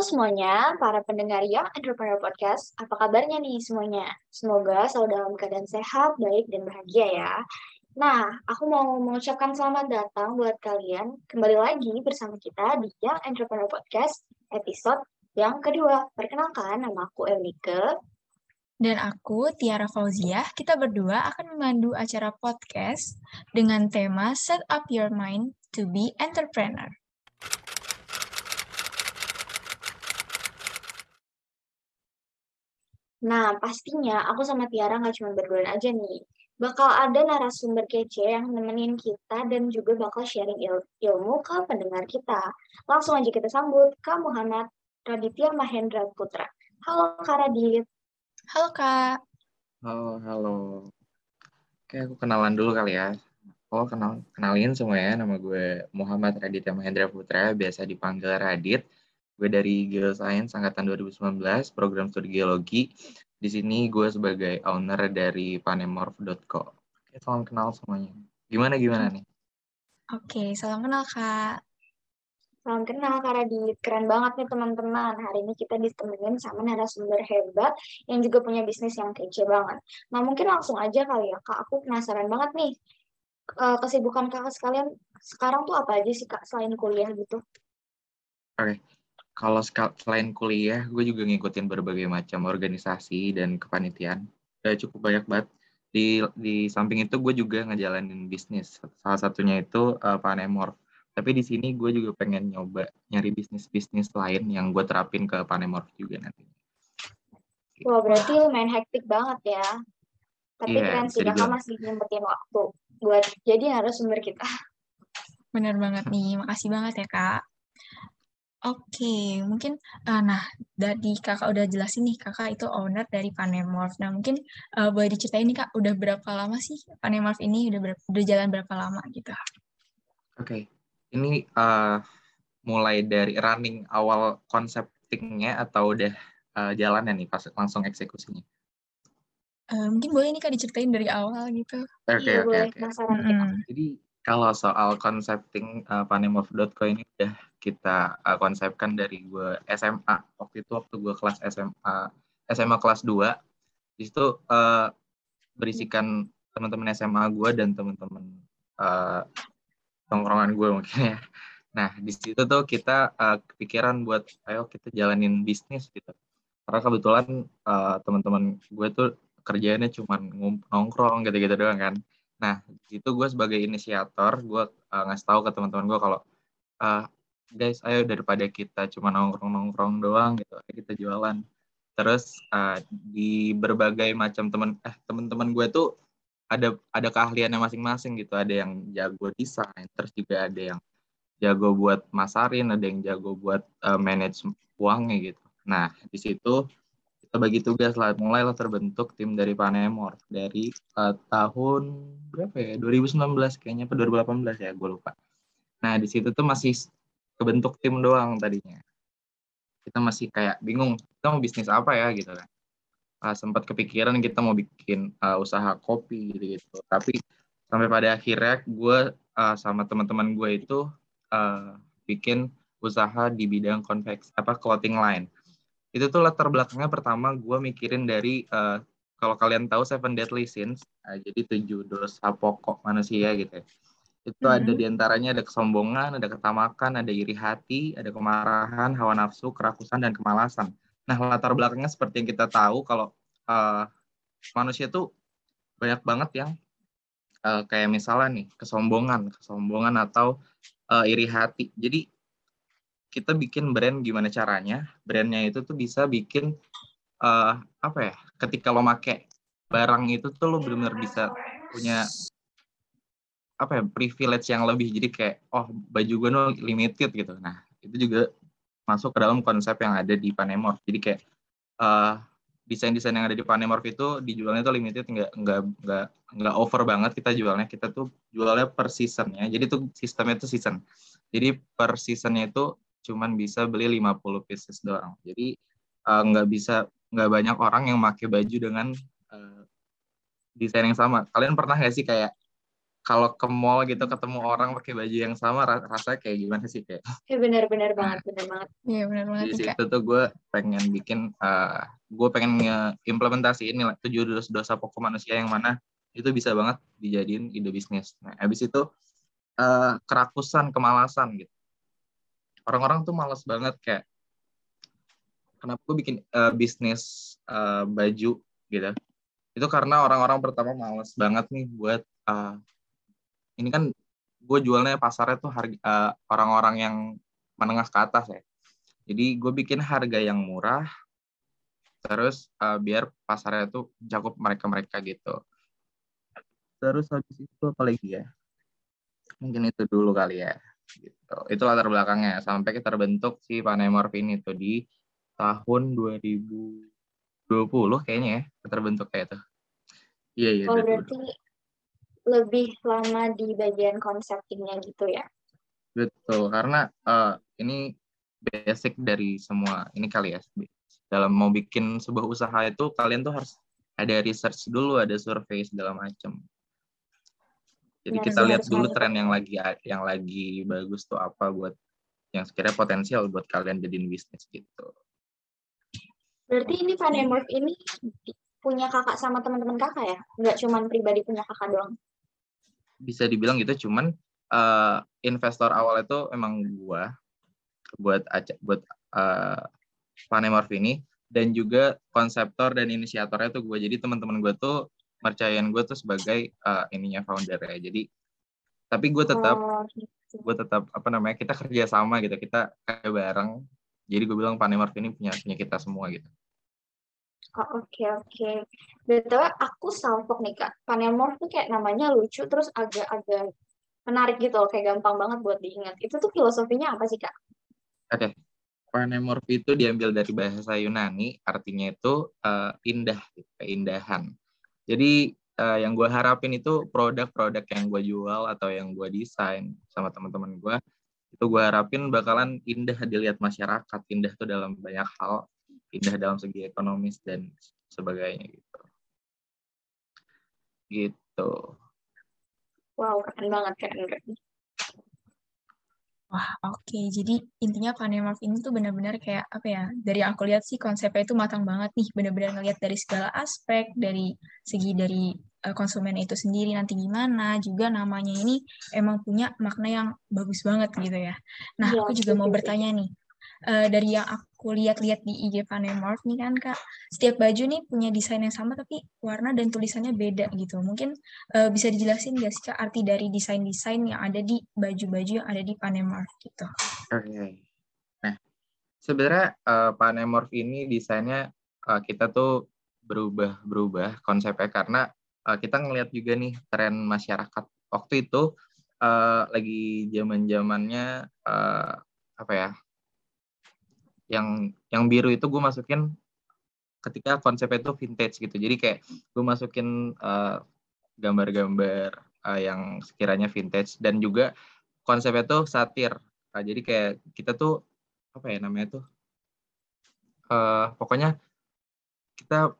Semuanya, para pendengar Young Entrepreneur Podcast. Apa kabarnya nih semuanya? Semoga selalu dalam keadaan sehat, baik, dan bahagia ya. Nah, aku mau mengucapkan selamat datang buat kalian kembali lagi bersama kita di Young Entrepreneur Podcast episode yang kedua. Perkenalkan, nama aku Elike. Dan aku, Tiara Fauziah, kita berdua akan memandu acara podcast dengan tema Set Up Your Mind to be Entrepreneur. Nah, pastinya aku sama Tiara nggak cuma berdua aja nih. Bakal ada narasumber kece yang nemenin kita dan juga bakal sharing il ilmu ke pendengar kita. Langsung aja kita sambut Kak Muhammad Raditya Mahendra Putra. Halo Kak Radit. Halo Kak. Halo, halo. Oke, aku kenalan dulu kali ya. Oh, kenal, kenalin semuanya. Nama gue Muhammad Raditya Mahendra Putra, biasa dipanggil Radit. Gue dari Geoscience angkatan 2019, program studi geologi. Di sini gue sebagai owner dari panemorph.co. Oke, salam kenal semuanya. Gimana gimana nih? Oke, salam kenal Kak. Salam kenal Kak Radit. Keren banget nih teman-teman. Hari ini kita ditemenin sama narasumber hebat yang juga punya bisnis yang kece banget. Nah mungkin langsung aja kali ya Kak. Aku penasaran banget nih. Eh, kesibukan kakak sekalian sekarang tuh apa aja sih Kak selain kuliah gitu? Oke, kalau selain kuliah, gue juga ngikutin berbagai macam organisasi dan kepanitiaan. Udah cukup banyak banget. Di, di samping itu gue juga ngejalanin bisnis. Salah satunya itu uh, Panemorph. Tapi di sini gue juga pengen nyoba nyari bisnis-bisnis lain yang gue terapin ke Panemorph juga nanti. Wah, berarti lumayan hektik banget ya. Tapi yeah, keren sih, kakak masih nyempetin waktu buat jadi narasumber kita. Bener banget nih, makasih banget ya kak. Oke, mungkin uh, nah dari kakak udah jelasin nih kakak itu owner dari Panemorph. Nah mungkin uh, boleh diceritain nih kak udah berapa lama sih Panemorph ini udah berapa, udah jalan berapa lama gitu? Oke, okay. ini uh, mulai dari running awal konseptingnya atau udah uh, jalan ya nih pas langsung eksekusinya? Uh, mungkin boleh nih kak diceritain dari awal gitu. Oke okay, oke oke. Jadi kalau soal konsepting uh, panemorph.co ini udah kita uh, konsepkan dari gue SMA waktu itu waktu gue kelas SMA SMA kelas 2 di situ uh, berisikan teman-teman SMA gue dan teman-teman uh, tongkrongan gue mungkin ya. Nah di situ tuh kita uh, kepikiran buat ayo kita jalanin bisnis gitu. Karena kebetulan uh, teman-teman gue tuh kerjanya cuma nongkrong gitu-gitu doang kan nah di situ gue sebagai inisiator gue uh, ngasih tahu ke teman-teman gue kalau uh, guys ayo daripada kita cuma nongkrong-nongkrong doang gitu kita jualan. Terus uh, di berbagai macam teman eh teman-teman gue tuh ada ada keahliannya masing-masing gitu. Ada yang jago desain terus juga ada yang jago buat masarin ada yang jago buat uh, manage uangnya gitu. Nah di situ kita bagi tugas lah mulailah terbentuk tim dari Panemor dari uh, tahun berapa ya? 2019 kayaknya atau 2018 ya? Gue lupa. Nah di situ tuh masih kebentuk tim doang tadinya. Kita masih kayak bingung kita mau bisnis apa ya? Gitu kan. Uh, sempat kepikiran kita mau bikin uh, usaha kopi gitu gitu tapi sampai pada akhirnya gue uh, sama teman-teman gue itu uh, bikin usaha di bidang konveksi apa clothing line itu tuh latar belakangnya pertama gue mikirin dari uh, kalau kalian tahu Seven Deadly Sins uh, jadi tujuh dosa pokok manusia gitu ya itu mm-hmm. ada di antaranya ada kesombongan, ada ketamakan, ada iri hati, ada kemarahan, hawa nafsu, kerakusan, dan kemalasan. Nah, latar belakangnya seperti yang kita tahu kalau uh, manusia itu banyak banget yang uh, kayak misalnya nih kesombongan, kesombongan atau uh, iri hati. Jadi kita bikin brand gimana caranya? Brandnya itu tuh bisa bikin uh, apa ya? Ketika lo make barang itu tuh lo benar-benar bisa punya apa ya privilege yang lebih. Jadi kayak oh baju gue no limited gitu. Nah itu juga masuk ke dalam konsep yang ada di Panemorph. Jadi kayak uh, desain-desain yang ada di Panemorph itu dijualnya tuh limited nggak nggak nggak nggak over banget kita jualnya. Kita tuh jualnya per seasonnya. Jadi tuh sistemnya tuh season. Jadi per seasonnya itu cuman bisa beli 50 pieces doang. Jadi uh, nggak bisa nggak banyak orang yang pakai baju dengan uh, desain yang sama. Kalian pernah nggak sih kayak kalau ke mall gitu ketemu orang pakai baju yang sama rasanya kayak gimana sih kayak? Ya benar-benar banget benar banget. Iya benar banget di situ tuh gue pengen bikin uh, gue pengen implementasi ini lah tujuh dosa, dosa pokok manusia yang mana itu bisa banget dijadiin ide bisnis. Nah habis itu uh, kerakusan kemalasan gitu orang-orang tuh malas banget kayak kenapa gue bikin uh, bisnis uh, baju gitu itu karena orang-orang pertama males banget nih buat uh, ini kan gue jualnya pasarnya tuh harga uh, orang-orang yang menengah ke atas ya. Jadi gue bikin harga yang murah, terus uh, biar pasarnya tuh cakup mereka-mereka gitu. Terus habis itu apa lagi ya? Mungkin itu dulu kali ya. Gitu. Itu latar belakangnya sampai kita terbentuk si Panemorfin itu di tahun 2020 kayaknya ya terbentuk kayak itu. Iya iya. Oh berarti lebih lama di bagian konseptingnya gitu ya. Betul, karena uh, ini basic dari semua ini kali ya. Dalam mau bikin sebuah usaha itu kalian tuh harus ada research dulu, ada survei segala macam. Jadi ya, kita lihat dulu tren yang lagi yang lagi bagus tuh apa buat yang sekiranya potensial buat kalian jadiin bisnis gitu. Berarti ini Panemorph ini punya kakak sama teman-teman kakak ya? Nggak cuma pribadi punya kakak doang? bisa dibilang gitu cuman uh, investor awal itu emang gua buat aja buat uh, Panemorph ini dan juga konseptor dan inisiatornya tuh gue jadi teman-teman gue tuh percayaan gue tuh sebagai uh, ininya founder ya jadi tapi gue tetap oh, gitu. gue tetap apa namanya kita kerja sama gitu kita kayak bareng jadi gue bilang Panemorph ini punya punya kita semua gitu Oh, oke oke. Betul, aku salfok nih kak. Panemorph tuh kayak namanya lucu, terus agak-agak menarik gitu loh, kayak gampang banget buat diingat. Itu tuh filosofinya apa sih kak? Oke, okay. Panemorph itu diambil dari bahasa Yunani, artinya itu uh, indah, keindahan. Jadi uh, yang gue harapin itu produk-produk yang gue jual atau yang gue desain sama teman-teman gue, itu gue harapin bakalan indah dilihat masyarakat, indah tuh dalam banyak hal, indah dalam segi ekonomis dan sebagainya gitu. Gitu. Wow, keren banget, keren, keren. Wah, oke. Okay. Jadi intinya Panemorph ini tuh benar-benar kayak apa ya? Dari aku lihat sih konsepnya itu matang banget nih. Benar-benar ngelihat dari segala aspek, dari segi dari uh, konsumen itu sendiri nanti gimana. Juga namanya ini emang punya makna yang bagus banget gitu ya. Nah, ya, aku juga mau bertanya nih uh, dari yang aku lihat-lihat di IG Panemorph nih kan kak, setiap baju nih punya desain yang sama tapi warna dan tulisannya beda gitu. Mungkin uh, bisa dijelasin nggak sih kak arti dari desain-desain yang ada di baju-baju yang ada di Panemorph gitu? Oke. Okay. Nah, sebenarnya uh, Panemorph ini desainnya uh, kita tuh berubah-berubah konsepnya karena uh, kita ngelihat juga nih tren masyarakat waktu itu uh, lagi zaman-zamannya uh, apa ya yang yang biru itu gue masukin ketika konsepnya itu vintage gitu. Jadi kayak gue masukin uh, gambar-gambar uh, yang sekiranya vintage dan juga konsepnya tuh satir. Nah, jadi kayak kita tuh apa ya namanya tuh uh, pokoknya kita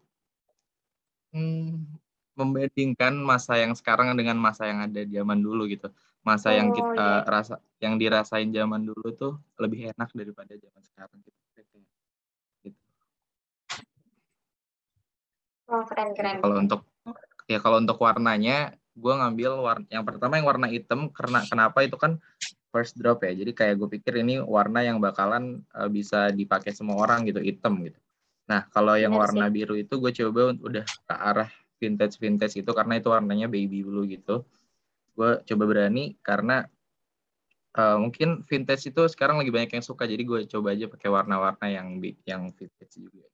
hmm, membandingkan masa yang sekarang dengan masa yang ada zaman dulu gitu masa oh, yang kita iya. rasa yang dirasain zaman dulu tuh lebih enak daripada zaman sekarang gitu. gitu. Oh keren keren. Kalau untuk ya kalau untuk warnanya, gue ngambil warna yang pertama yang warna hitam karena kenapa itu kan first drop ya. Jadi kayak gue pikir ini warna yang bakalan uh, bisa dipakai semua orang gitu hitam gitu. Nah kalau yang Benar warna sih. biru itu gue coba udah ke arah vintage vintage itu karena itu warnanya baby blue gitu gue coba berani karena uh, mungkin vintage itu sekarang lagi banyak yang suka jadi gue coba aja pakai warna-warna yang yang vintage juga.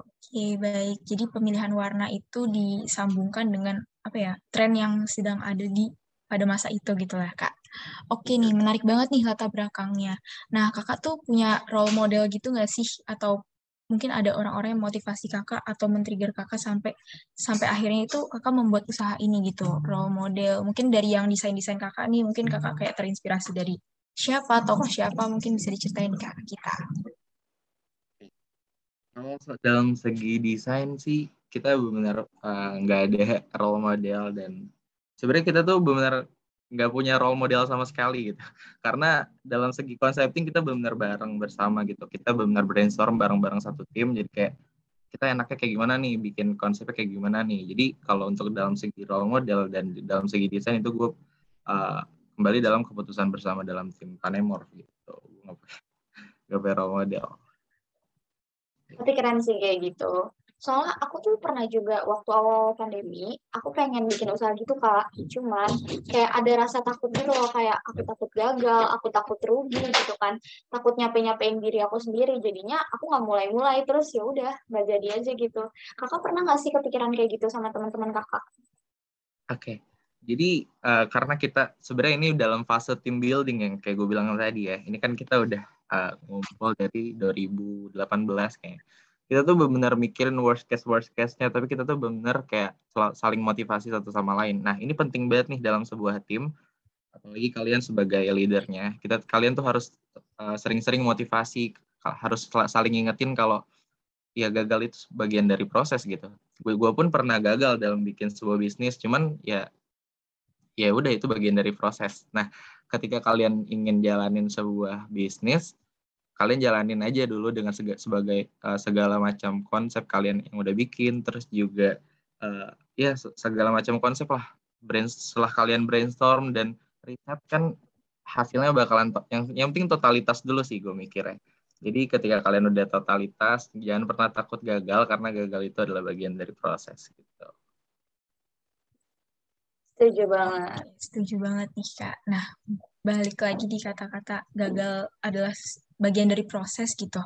Oke baik, jadi pemilihan warna itu disambungkan dengan apa ya tren yang sedang ada di pada masa itu gitu lah kak. Oke nih menarik banget nih latar belakangnya. Nah kakak tuh punya role model gitu nggak sih atau mungkin ada orang-orang yang motivasi kakak atau men-trigger kakak sampai sampai akhirnya itu kakak membuat usaha ini gitu role model. Mungkin dari yang desain-desain kakak nih mungkin kakak kayak terinspirasi dari siapa tokoh siapa mungkin bisa diceritain ke kita. Kalau dalam segi desain sih kita benar uh, nggak ada role model dan sebenarnya kita tuh benar nggak punya role model sama sekali gitu. Karena dalam segi concepting kita benar bareng bersama gitu. Kita benar brainstorm bareng-bareng satu tim jadi kayak kita enaknya kayak gimana nih bikin konsepnya kayak gimana nih. Jadi kalau untuk dalam segi role model dan dalam segi desain itu gue uh, kembali dalam keputusan bersama dalam tim Panemor gitu. Gue role model. Tapi keren sih kayak gitu Soalnya aku tuh pernah juga waktu awal pandemi, aku pengen bikin usaha gitu kak. Cuman kayak ada rasa takut gitu loh, kayak aku takut gagal, aku takut rugi gitu kan. Takut nyape-nyapein diri aku sendiri. Jadinya aku nggak mulai-mulai, terus ya udah nggak jadi aja gitu. Kakak pernah nggak sih kepikiran kayak gitu sama teman-teman kakak? Oke. Okay. Jadi uh, karena kita sebenarnya ini dalam fase team building yang kayak gue bilang tadi ya. Ini kan kita udah uh, ngumpul dari 2018 kayaknya kita tuh benar-benar mikirin worst case worst case-nya tapi kita tuh benar kayak saling motivasi satu sama lain. Nah ini penting banget nih dalam sebuah tim apalagi kalian sebagai leadernya. Kita kalian tuh harus sering sering-sering motivasi harus saling ingetin kalau ya gagal itu bagian dari proses gitu. Gue gue pun pernah gagal dalam bikin sebuah bisnis cuman ya ya udah itu bagian dari proses. Nah ketika kalian ingin jalanin sebuah bisnis kalian jalanin aja dulu dengan sega, sebagai uh, segala macam konsep kalian yang udah bikin terus juga uh, ya segala macam konsep lah. Brain setelah kalian brainstorm dan riset kan hasilnya bakalan yang yang penting totalitas dulu sih gue mikirnya. Jadi ketika kalian udah totalitas jangan pernah takut gagal karena gagal itu adalah bagian dari proses gitu. Setuju banget. Setuju banget nih kak. Nah balik lagi di kata-kata gagal adalah bagian dari proses gitu.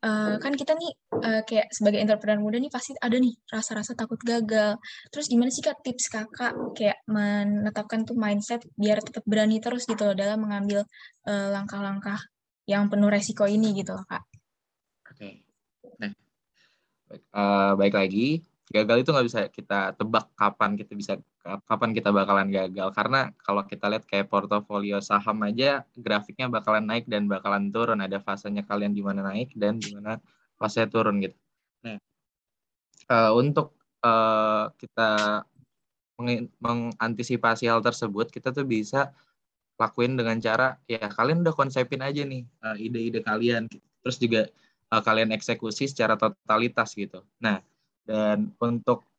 Uh, kan kita nih uh, kayak sebagai entrepreneur muda nih pasti ada nih rasa-rasa takut gagal. Terus gimana sih kak tips kakak kayak menetapkan tuh mindset biar tetap berani terus gitu loh dalam mengambil uh, langkah-langkah yang penuh resiko ini gitu loh kak. Oke, okay. nah uh, baik lagi gagal itu nggak bisa kita tebak kapan kita bisa kapan kita bakalan gagal karena kalau kita lihat kayak portofolio saham aja grafiknya bakalan naik dan bakalan turun ada fasenya kalian di mana naik dan di mana fase turun gitu. Nah uh, untuk uh, kita meng mengantisipasi hal tersebut kita tuh bisa lakuin dengan cara ya kalian udah konsepin aja nih uh, ide-ide kalian terus juga uh, kalian eksekusi secara totalitas gitu. Nah dan untuk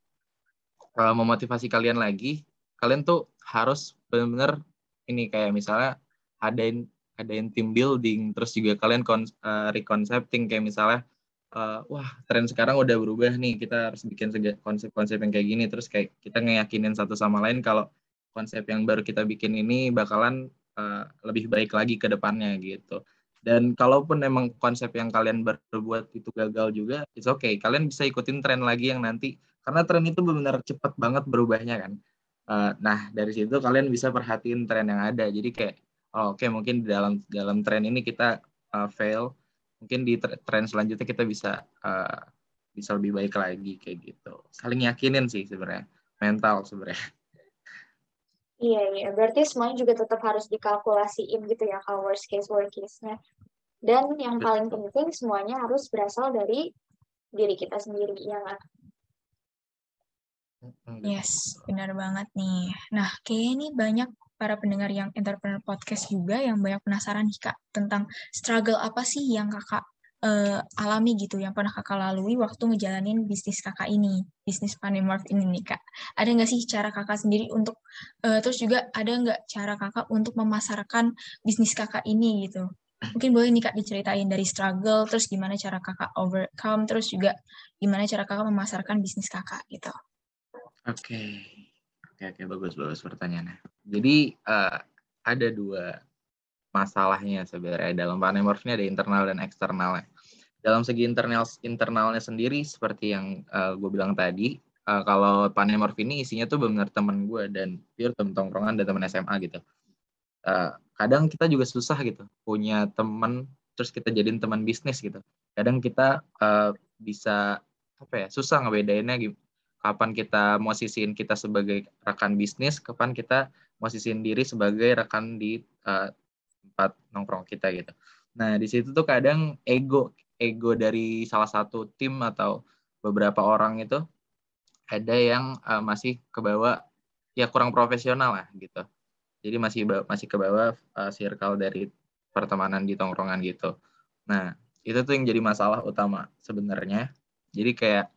uh, memotivasi kalian lagi, kalian tuh harus benar-benar ini kayak misalnya adain adain team building, terus juga kalian kon, uh, reconcepting kayak misalnya uh, wah tren sekarang udah berubah nih kita harus bikin konsep-konsep yang kayak gini terus kayak kita ngeyakinin satu sama lain kalau konsep yang baru kita bikin ini bakalan uh, lebih baik lagi ke depannya gitu dan kalaupun memang konsep yang kalian berbuat itu gagal juga, it's okay. Kalian bisa ikutin tren lagi yang nanti, karena tren itu benar-benar cepat banget berubahnya kan. Uh, nah dari situ kalian bisa perhatiin tren yang ada. Jadi kayak, oh, oke okay, mungkin di dalam dalam tren ini kita uh, fail, mungkin di tren selanjutnya kita bisa uh, bisa lebih baik lagi kayak gitu. Saling yakinin sih sebenarnya, mental sebenarnya. Iya, iya. Berarti semuanya juga tetap harus dikalkulasiin gitu ya kalau worst case, worst case-nya. Dan yang paling penting semuanya harus berasal dari diri kita sendiri, ya nggak? Yes, benar banget nih. Nah, kayaknya ini banyak para pendengar yang entrepreneur podcast juga yang banyak penasaran nih Kak tentang struggle apa sih yang Kakak uh, alami gitu yang pernah kakak lalui waktu ngejalanin bisnis kakak ini, bisnis Panemorph ini nih kak. Ada nggak sih cara kakak sendiri untuk, uh, terus juga ada nggak cara kakak untuk memasarkan bisnis kakak ini gitu? Mungkin boleh nih kak diceritain dari struggle, terus gimana cara kakak overcome, terus juga gimana cara kakak memasarkan bisnis kakak gitu. Oke, okay. oke okay, oke okay. bagus bagus pertanyaannya. Jadi uh, ada dua masalahnya sebenarnya dalam panemorph ini ada internal dan eksternalnya. Dalam segi internal internalnya sendiri seperti yang uh, gue bilang tadi, uh, kalau panemorph ini isinya tuh benar teman gue dan pure teman tongkrongan dan teman SMA gitu. Uh, kadang kita juga susah gitu punya teman terus kita jadiin teman bisnis gitu. Kadang kita uh, bisa apa ya susah ngebedainnya gitu. Kapan kita mau sisihin kita sebagai rekan bisnis, kapan kita mau sisihin diri sebagai rekan di uh, tempat nongkrong kita gitu. Nah di situ tuh kadang ego ego dari salah satu tim atau beberapa orang itu ada yang uh, masih kebawa ya kurang profesional lah gitu. Jadi masih masih ke bawah uh, circle dari pertemanan di tongkrongan gitu. Nah itu tuh yang jadi masalah utama sebenarnya. Jadi kayak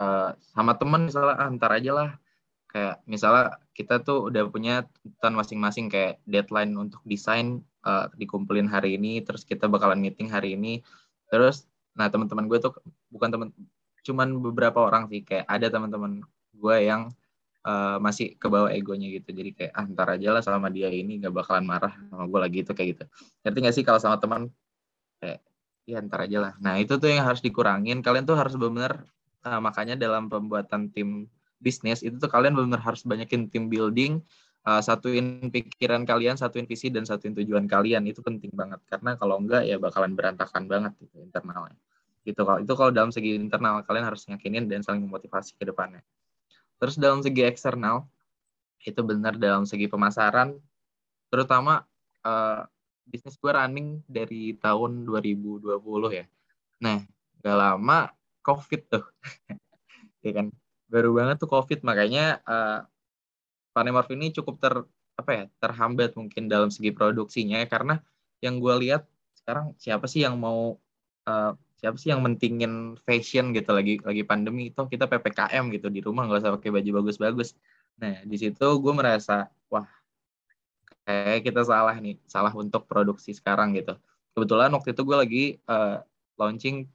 uh, sama temen misalnya ah, antar aja lah. Kayak misalnya kita tuh udah punya tuntutan masing-masing kayak deadline untuk desain uh, dikumpulin hari ini terus kita bakalan meeting hari ini. Terus nah teman-teman gue tuh bukan teman cuman beberapa orang sih. Kayak ada teman-teman gue yang uh, masih ke bawah egonya gitu. Jadi kayak ah, antar aja lah sama dia ini gak bakalan marah sama gue lagi itu kayak gitu. Ngerti gak sih kalau sama teman kayak ya antar aja lah. Nah itu tuh yang harus dikurangin. Kalian tuh harus benar-benar uh, makanya dalam pembuatan tim bisnis itu tuh kalian benar harus banyakin tim building uh, satuin pikiran kalian satuin visi dan satuin tujuan kalian. Itu penting banget. Karena kalau enggak ya bakalan berantakan banget gitu internalnya. Gitu kalau itu kalau dalam segi internal kalian harus yakinin dan saling memotivasi ke depannya. Terus dalam segi eksternal itu benar dalam segi pemasaran. Terutama uh, bisnis gue running dari tahun 2020 ya. Nah gak lama covid tuh. Ya kan? Baru banget tuh COVID. Makanya uh, Panemorph ini cukup ter apa ya terhambat mungkin dalam segi produksinya. Ya, karena yang gue lihat sekarang siapa sih yang mau uh, siapa sih yang mentingin fashion gitu? Lagi lagi pandemi itu kita ppkm gitu. Di rumah nggak usah pakai baju bagus-bagus. Nah di situ gue merasa wah kayak kita salah nih. Salah untuk produksi sekarang gitu. Kebetulan waktu itu gue lagi uh, launching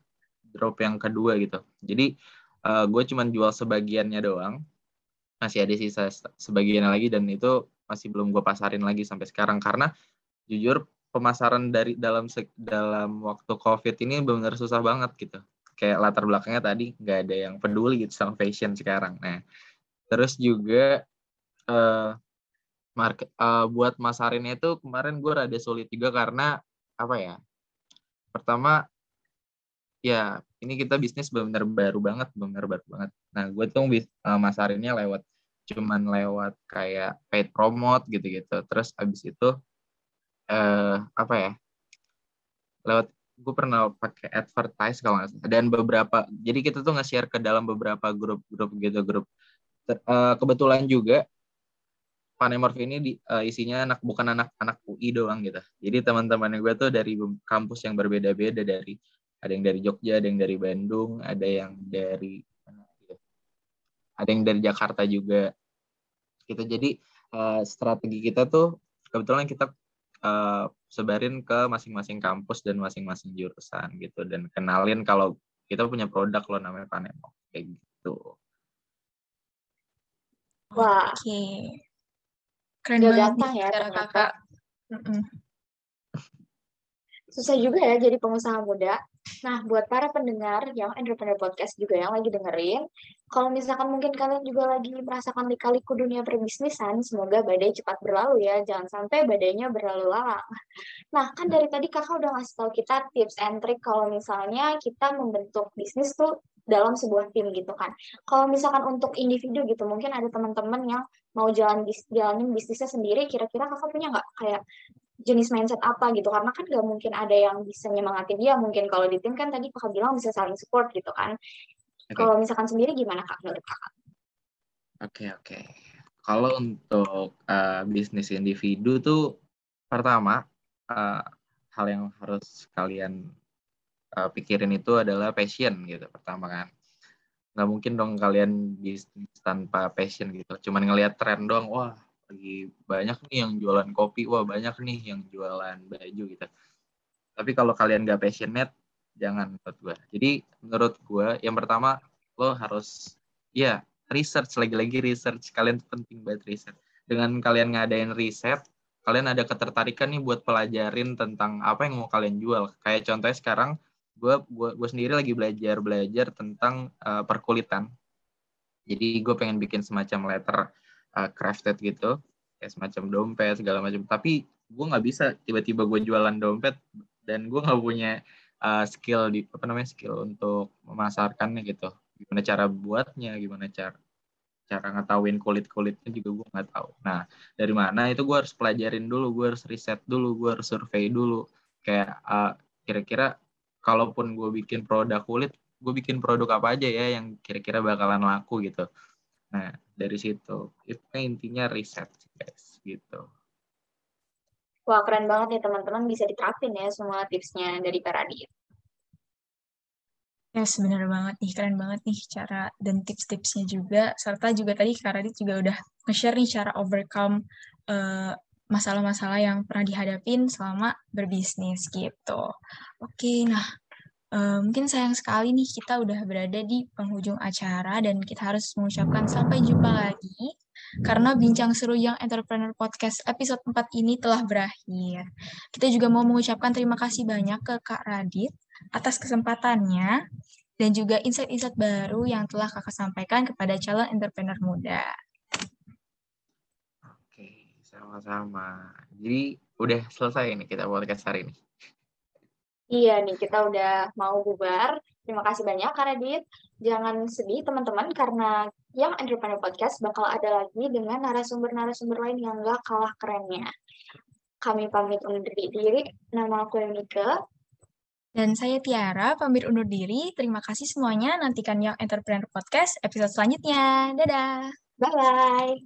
drop yang kedua gitu. Jadi uh, gue cuma jual sebagiannya doang. Masih ada sisa sebagiannya lagi dan itu masih belum gue pasarin lagi sampai sekarang. Karena jujur pemasaran dari dalam dalam waktu covid ini benar susah banget gitu. Kayak latar belakangnya tadi nggak ada yang peduli gitu sama fashion sekarang. Nah terus juga uh, market uh, buat masarinnya itu kemarin gue rada sulit juga karena apa ya pertama ya ini kita bisnis benar baru banget benar baru banget. Nah gue tuh uh, masarinnya lewat cuman lewat kayak paid promote gitu-gitu. Terus abis itu uh, apa ya lewat gue pernah pakai advertise kalau nggak salah. Dan beberapa jadi kita tuh nge-share ke dalam beberapa grup-grup gitu grup. Uh, kebetulan juga Panemorph ini di, uh, isinya anak bukan anak-anak UI doang gitu. Jadi teman-teman gue tuh dari kampus yang berbeda-beda dari ada yang dari Jogja ada yang dari Bandung ada yang dari ada yang dari Jakarta juga kita gitu. jadi uh, strategi kita tuh kebetulan kita uh, sebarin ke masing-masing kampus dan masing-masing jurusan gitu dan kenalin kalau kita punya produk lo namanya Panemo kayak gitu. Wah. Oke. Okay. Keren banget ya kakak. Susah juga ya jadi pengusaha muda. Nah, buat para pendengar yang entrepreneur podcast juga yang lagi dengerin, kalau misalkan mungkin kalian juga lagi merasakan lika-liku dunia perbisnisan, semoga badai cepat berlalu ya, jangan sampai badainya berlalu lalang. Nah, kan dari tadi kakak udah ngasih tahu kita tips and trick kalau misalnya kita membentuk bisnis tuh dalam sebuah tim gitu kan. Kalau misalkan untuk individu gitu, mungkin ada teman-teman yang mau jalan bis, jalanin bisnisnya sendiri, kira-kira kakak punya nggak kayak jenis mindset apa gitu karena kan gak mungkin ada yang bisa nyemangatin dia mungkin kalau di tim kan tadi kakak bilang bisa saling support gitu kan okay. kalau misalkan sendiri gimana kak menurut kakak? Oke okay, oke okay. kalau untuk uh, bisnis individu tuh pertama uh, hal yang harus kalian uh, pikirin itu adalah passion gitu pertama kan nggak mungkin dong kalian bisnis tanpa passion gitu cuman ngelihat tren doang wah lagi banyak nih yang jualan kopi. Wah banyak nih yang jualan baju gitu. Tapi kalau kalian gak passionate jangan menurut gue jadi menurut gue yang pertama lo harus ya research. Lagi-lagi research. Kalian penting banget research. Dengan kalian ngadain riset kalian ada ketertarikan nih buat pelajarin tentang apa yang mau kalian jual. Kayak contohnya sekarang gue gue gue sendiri lagi belajar belajar tentang uh, perkulitan. Jadi gue pengen bikin semacam letter uh, crafted gitu kayak semacam dompet segala macam. Tapi gue nggak bisa tiba-tiba gue jualan dompet dan gue nggak punya uh, skill di apa namanya skill untuk memasarkannya gitu. Gimana cara buatnya gimana cara cara ngetahuin kulit kulitnya juga gue nggak tahu. Nah dari mana itu gue harus pelajarin dulu gue harus riset dulu gue harus survei dulu. Kayak uh, kira-kira kalaupun gue bikin produk kulit gue bikin produk apa aja ya yang kira-kira bakalan laku gitu. Nah, dari situ itu intinya riset guys gitu. Wah, keren banget nih teman-teman bisa diterapin ya semua tipsnya dari Kak Radit. Ya, yes, benar banget nih, keren banget nih cara dan tips-tipsnya juga. Serta juga tadi Kak Radit juga udah nge-share nih cara overcome uh, masalah-masalah yang pernah dihadapin selama berbisnis gitu. Oke, nah uh, mungkin sayang sekali nih kita udah berada di penghujung acara dan kita harus mengucapkan sampai jumpa lagi karena bincang seru yang Entrepreneur Podcast episode 4 ini telah berakhir. Kita juga mau mengucapkan terima kasih banyak ke Kak Radit atas kesempatannya dan juga insight-insight baru yang telah kakak sampaikan kepada calon entrepreneur muda. Sama-sama. Jadi udah selesai ini kita podcast hari ini. Iya nih, kita udah mau bubar. Terima kasih banyak Kak Radit. Jangan sedih teman-teman karena yang Entrepreneur Podcast bakal ada lagi dengan narasumber-narasumber lain yang gak kalah kerennya. Kami pamit undur diri. Nama aku Yunike. Dan saya Tiara, pamit undur diri. Terima kasih semuanya. Nantikan yang Entrepreneur Podcast episode selanjutnya. Dadah. Bye-bye.